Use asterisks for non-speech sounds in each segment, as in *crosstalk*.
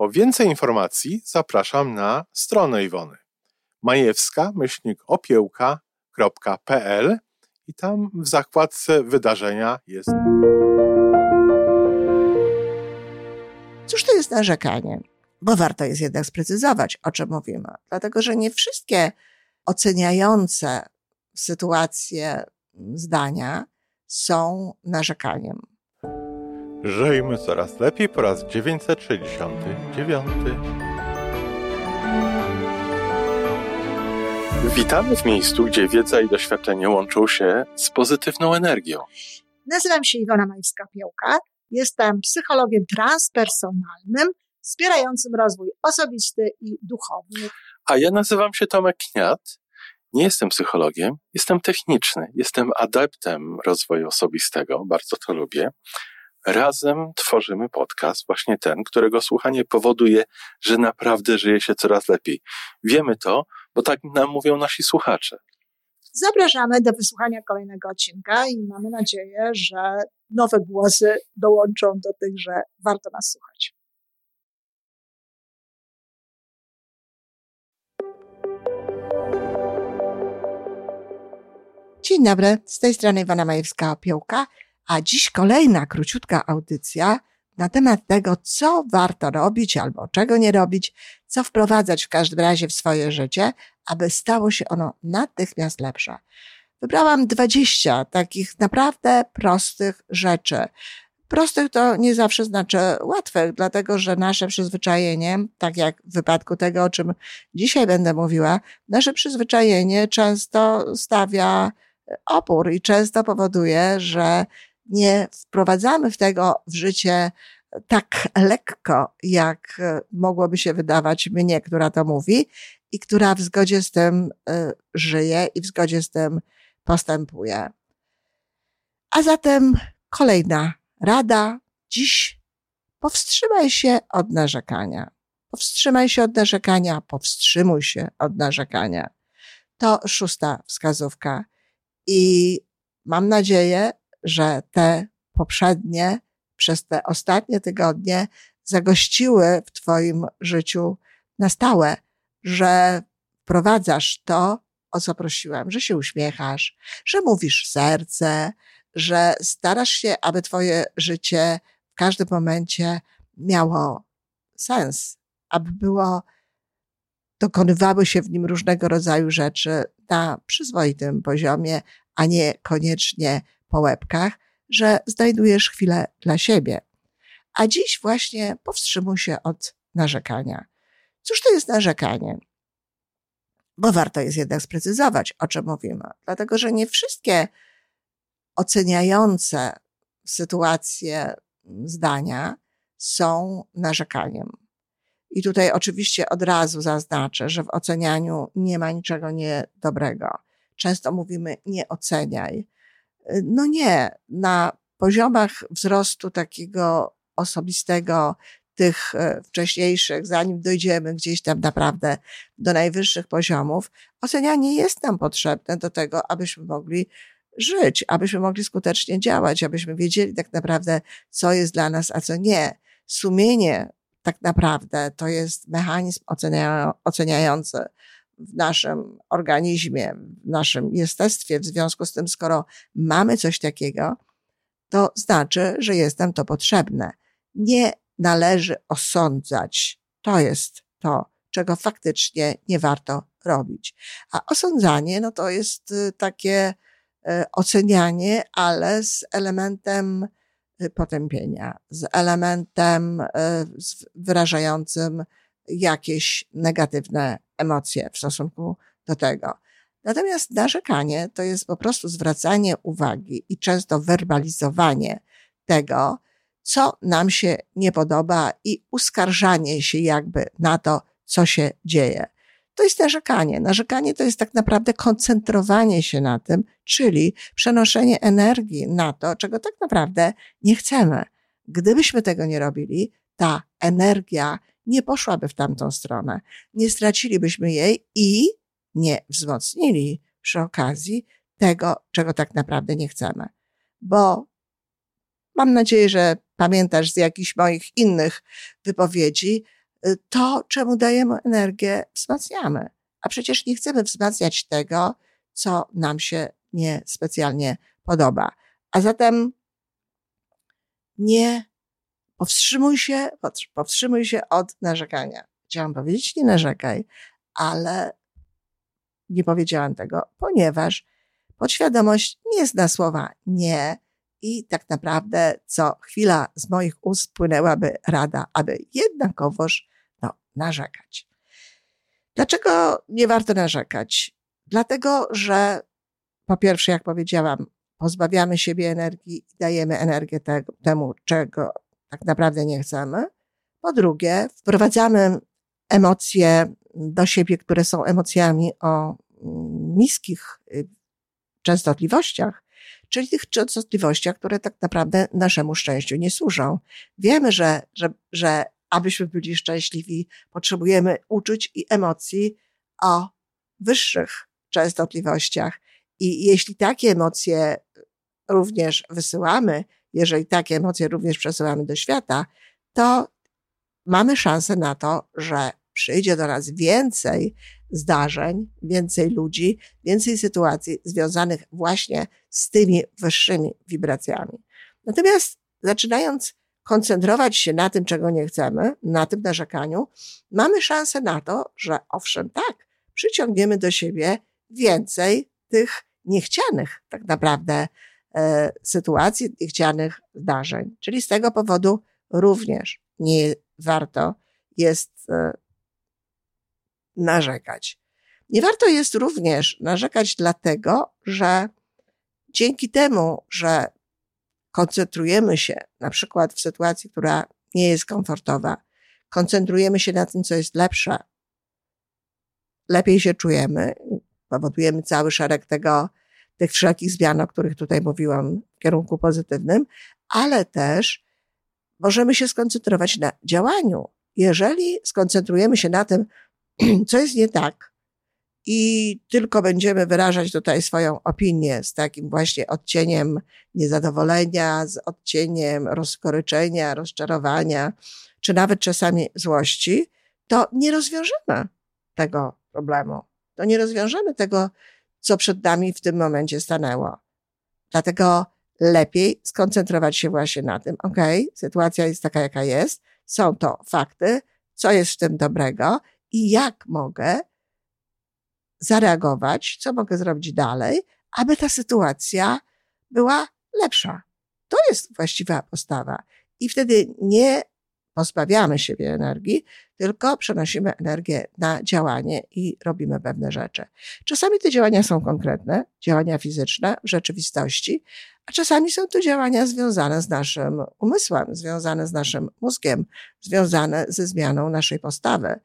Po więcej informacji zapraszam na stronę Iwony majewska-opiełka.pl i tam w zakładce wydarzenia jest. Cóż to jest narzekanie? Bo warto jest jednak sprecyzować, o czym mówimy. Dlatego, że nie wszystkie oceniające sytuację zdania są narzekaniem. Żyjmy coraz lepiej po raz 969. Witamy w miejscu, gdzie wiedza i doświadczenie łączą się z pozytywną energią. Nazywam się Iwona Majska-Piołka. Jestem psychologiem transpersonalnym, wspierającym rozwój osobisty i duchowy. A ja nazywam się Tomek Kniat. Nie jestem psychologiem, jestem techniczny, jestem adeptem rozwoju osobistego, bardzo to lubię. Razem tworzymy podcast, właśnie ten, którego słuchanie powoduje, że naprawdę żyje się coraz lepiej. Wiemy to, bo tak nam mówią nasi słuchacze. Zapraszamy do wysłuchania kolejnego odcinka i mamy nadzieję, że nowe głosy dołączą do tych, że warto nas słuchać. Dzień dobry, z tej strony Iwana Majewska-Opiełka. A dziś kolejna króciutka audycja na temat tego, co warto robić albo czego nie robić, co wprowadzać w każdym razie w swoje życie, aby stało się ono natychmiast lepsze. Wybrałam 20 takich naprawdę prostych rzeczy. Prostych to nie zawsze znaczy łatwych, dlatego że nasze przyzwyczajenie, tak jak w wypadku tego, o czym dzisiaj będę mówiła, nasze przyzwyczajenie często stawia opór i często powoduje, że nie wprowadzamy w tego w życie tak lekko, jak e, mogłoby się wydawać mnie, która to mówi i która w zgodzie z tym e, żyje i w zgodzie z tym postępuje. A zatem kolejna rada. Dziś powstrzymaj się od narzekania. Powstrzymaj się od narzekania, powstrzymuj się od narzekania. To szósta wskazówka. I mam nadzieję, że te poprzednie, przez te ostatnie tygodnie zagościły w Twoim życiu na stałe, że wprowadzasz to, o co prosiłam, że się uśmiechasz, że mówisz serce, że starasz się, aby Twoje życie w każdym momencie miało sens, aby było, dokonywały się w nim różnego rodzaju rzeczy na przyzwoitym poziomie, a nie koniecznie po łebkach, że znajdujesz chwilę dla siebie. A dziś właśnie powstrzymuj się od narzekania. Cóż to jest narzekanie? Bo warto jest jednak sprecyzować, o czym mówimy. Dlatego, że nie wszystkie oceniające sytuację zdania są narzekaniem. I tutaj oczywiście od razu zaznaczę, że w ocenianiu nie ma niczego niedobrego. Często mówimy nie oceniaj, no nie, na poziomach wzrostu takiego osobistego, tych e, wcześniejszych, zanim dojdziemy gdzieś tam naprawdę do najwyższych poziomów, ocenianie jest nam potrzebne do tego, abyśmy mogli żyć, abyśmy mogli skutecznie działać, abyśmy wiedzieli tak naprawdę, co jest dla nas, a co nie. Sumienie tak naprawdę to jest mechanizm oceniający w naszym organizmie, w naszym jestestwie. W związku z tym, skoro mamy coś takiego, to znaczy, że jest nam to potrzebne. Nie należy osądzać. To jest to, czego faktycznie nie warto robić. A osądzanie, no to jest y, takie y, ocenianie, ale z elementem y, potępienia, z elementem wyrażającym jakieś negatywne emocje w stosunku do tego. Natomiast narzekanie to jest po prostu zwracanie uwagi i często werbalizowanie tego, co nam się nie podoba i uskarżanie się jakby na to, co się dzieje. To jest narzekanie. Narzekanie to jest tak naprawdę koncentrowanie się na tym, czyli przenoszenie energii na to, czego tak naprawdę nie chcemy. Gdybyśmy tego nie robili, ta energia nie poszłaby w tamtą stronę. Nie stracilibyśmy jej i nie wzmocnili przy okazji tego, czego tak naprawdę nie chcemy. Bo mam nadzieję, że pamiętasz z jakichś moich innych wypowiedzi, y, to, czemu dajemy energię, wzmacniamy. A przecież nie chcemy wzmacniać tego, co nam się niespecjalnie podoba. A zatem nie powstrzymuj się, powstrzymuj się od narzekania. Chciałam powiedzieć, nie narzekaj, ale nie powiedziałam tego, ponieważ podświadomość nie zna słowa nie i tak naprawdę co chwila z moich ust płynęłaby rada, aby jednakowoż no, narzekać. Dlaczego nie warto narzekać? Dlatego, że po pierwsze, jak powiedziałam, pozbawiamy siebie energii i dajemy energię temu, czego tak naprawdę nie chcemy. Po drugie, wprowadzamy emocje do siebie, które są emocjami o mm, niskich y, częstotliwościach, czyli tych częstotliwościach, które tak naprawdę naszemu szczęściu nie służą. Wiemy, że, że, że abyśmy byli szczęśliwi, potrzebujemy uczuć i emocji o wyższych częstotliwościach. I jeśli takie emocje również wysyłamy, jeżeli takie emocje również przesyłamy do świata, to mamy szansę na to, że przyjdzie do nas więcej zdarzeń, więcej ludzi, więcej sytuacji związanych właśnie z tymi wyższymi wibracjami. Natomiast zaczynając koncentrować się na tym, czego nie chcemy, na tym narzekaniu, mamy szansę na to, że owszem, tak, przyciągniemy do siebie więcej tych niechcianych tak naprawdę sytuacji, niechcianych zdarzeń. Czyli z tego powodu również nie warto jest e, narzekać. Nie warto jest również narzekać dlatego, że dzięki temu, że koncentrujemy się na przykład w sytuacji, która nie jest komfortowa, koncentrujemy się na tym, co jest lepsze, lepiej się czujemy, powodujemy cały szereg tego, tych wszelkich zmian, o których tutaj mówiłam w kierunku pozytywnym, ale też możemy się skoncentrować na działaniu. Jeżeli skoncentrujemy się na tym, *clears throat* co jest nie tak i tylko będziemy wyrażać tutaj swoją opinię z takim właśnie odcieniem niezadowolenia, z odcieniem rozkoryczenia, rozczarowania, czy nawet czasami złości, to nie rozwiążemy tego problemu. To nie rozwiążemy tego, co przed nami w tym momencie stanęło. Dlatego lepiej skoncentrować się właśnie na tym, ok, sytuacja jest taka, jaka jest, są to fakty, co jest w tym dobrego i jak mogę zareagować, co mogę zrobić dalej, aby ta sytuacja była lepsza. To jest właściwa postawa. I wtedy nie pozbawiamy siebie energii, tylko przenosimy energię na działanie i robimy pewne rzeczy. Czasami te działania są konkretne, działania fizyczne w rzeczywistości, a czasami są to działania związane z naszym umysłem, związane z naszym mózgiem, związane ze zmianą naszej postawy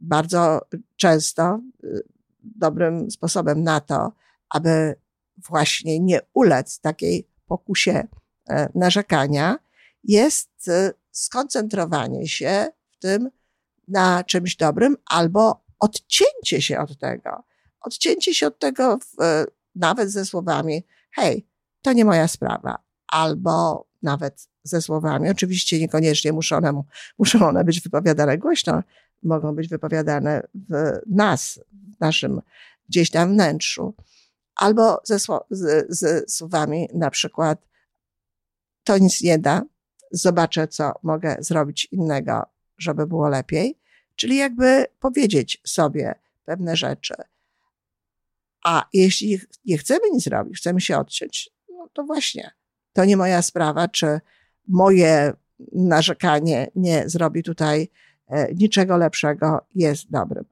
bardzo często y, dobrym sposobem na to, aby właśnie nie ulec takiej pokusie e, narzekania, jest y, skoncentrowanie się w tym na czymś dobrym albo odcięcie się od tego. Odcięcie się od tego w, e, nawet ze słowami, hej, to nie moja sprawa, albo nawet ze słowami, oczywiście niekoniecznie muszą one, muszą one być wypowiadane głośno, mogą być wypowiadane w nas, w naszym gdzieś tam wnętrzu. Albo ze, słowami na przykład to nic nie da, zobaczę, co mogę zrobić innego, żeby było lepiej. Czyli jakby powiedzieć sobie pewne rzeczy. A jeśli nie chcemy nic robić, chcemy się odciąć, no to właśnie, to nie moja sprawa, czy moje narzekanie nie zrobi tutaj E, niczego lepszego jest dobrym.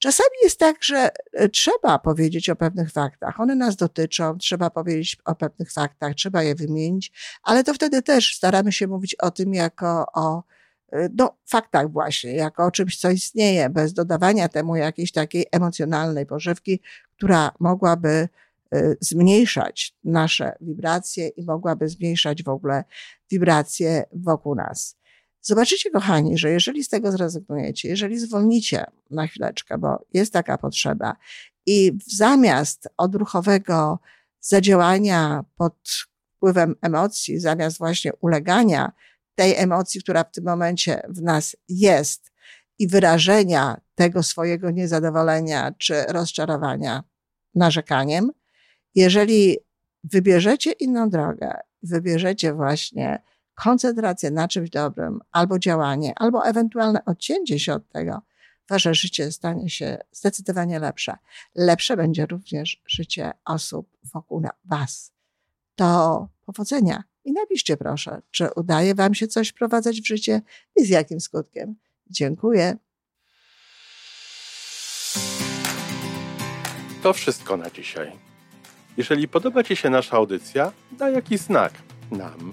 Czasami jest tak, że e, trzeba powiedzieć o pewnych faktach. One nas dotyczą, trzeba powiedzieć o pewnych faktach, trzeba je wymienić, ale to wtedy też staramy się mówić o tym jako o do faktach właśnie, jako o czymś, co istnieje, bez dodawania temu jakiejś takiej emocjonalnej pożywki, która mogłaby y, zmniejszać nasze wibracje i mogłaby zmniejszać w ogóle wibracje wokół nas. Zobaczycie, kochani, że jeżeli z tego zrezygnujecie, jeżeli zwolnicie na chwileczkę, bo jest taka potrzeba, i zamiast odruchowego zadziałania pod wpływem emocji, zamiast właśnie ulegania tej emocji, która w tym momencie w nas jest i wyrażenia tego swojego niezadowolenia czy rozczarowania narzekaniem, jeżeli wybierzecie inną drogę, wybierzecie właśnie koncentrację na czymś dobrym, albo działanie, albo ewentualne odcięcie się od tego, wasze życie stanie się zdecydowanie lepsze. Lepsze będzie również życie osób wokół was. To powodzenia. I napiszcie proszę, czy udaje Wam się coś wprowadzać w życie i z jakim skutkiem. Dziękuję. To wszystko na dzisiaj. Jeżeli podoba Ci się nasza audycja, daj jakiś znak nam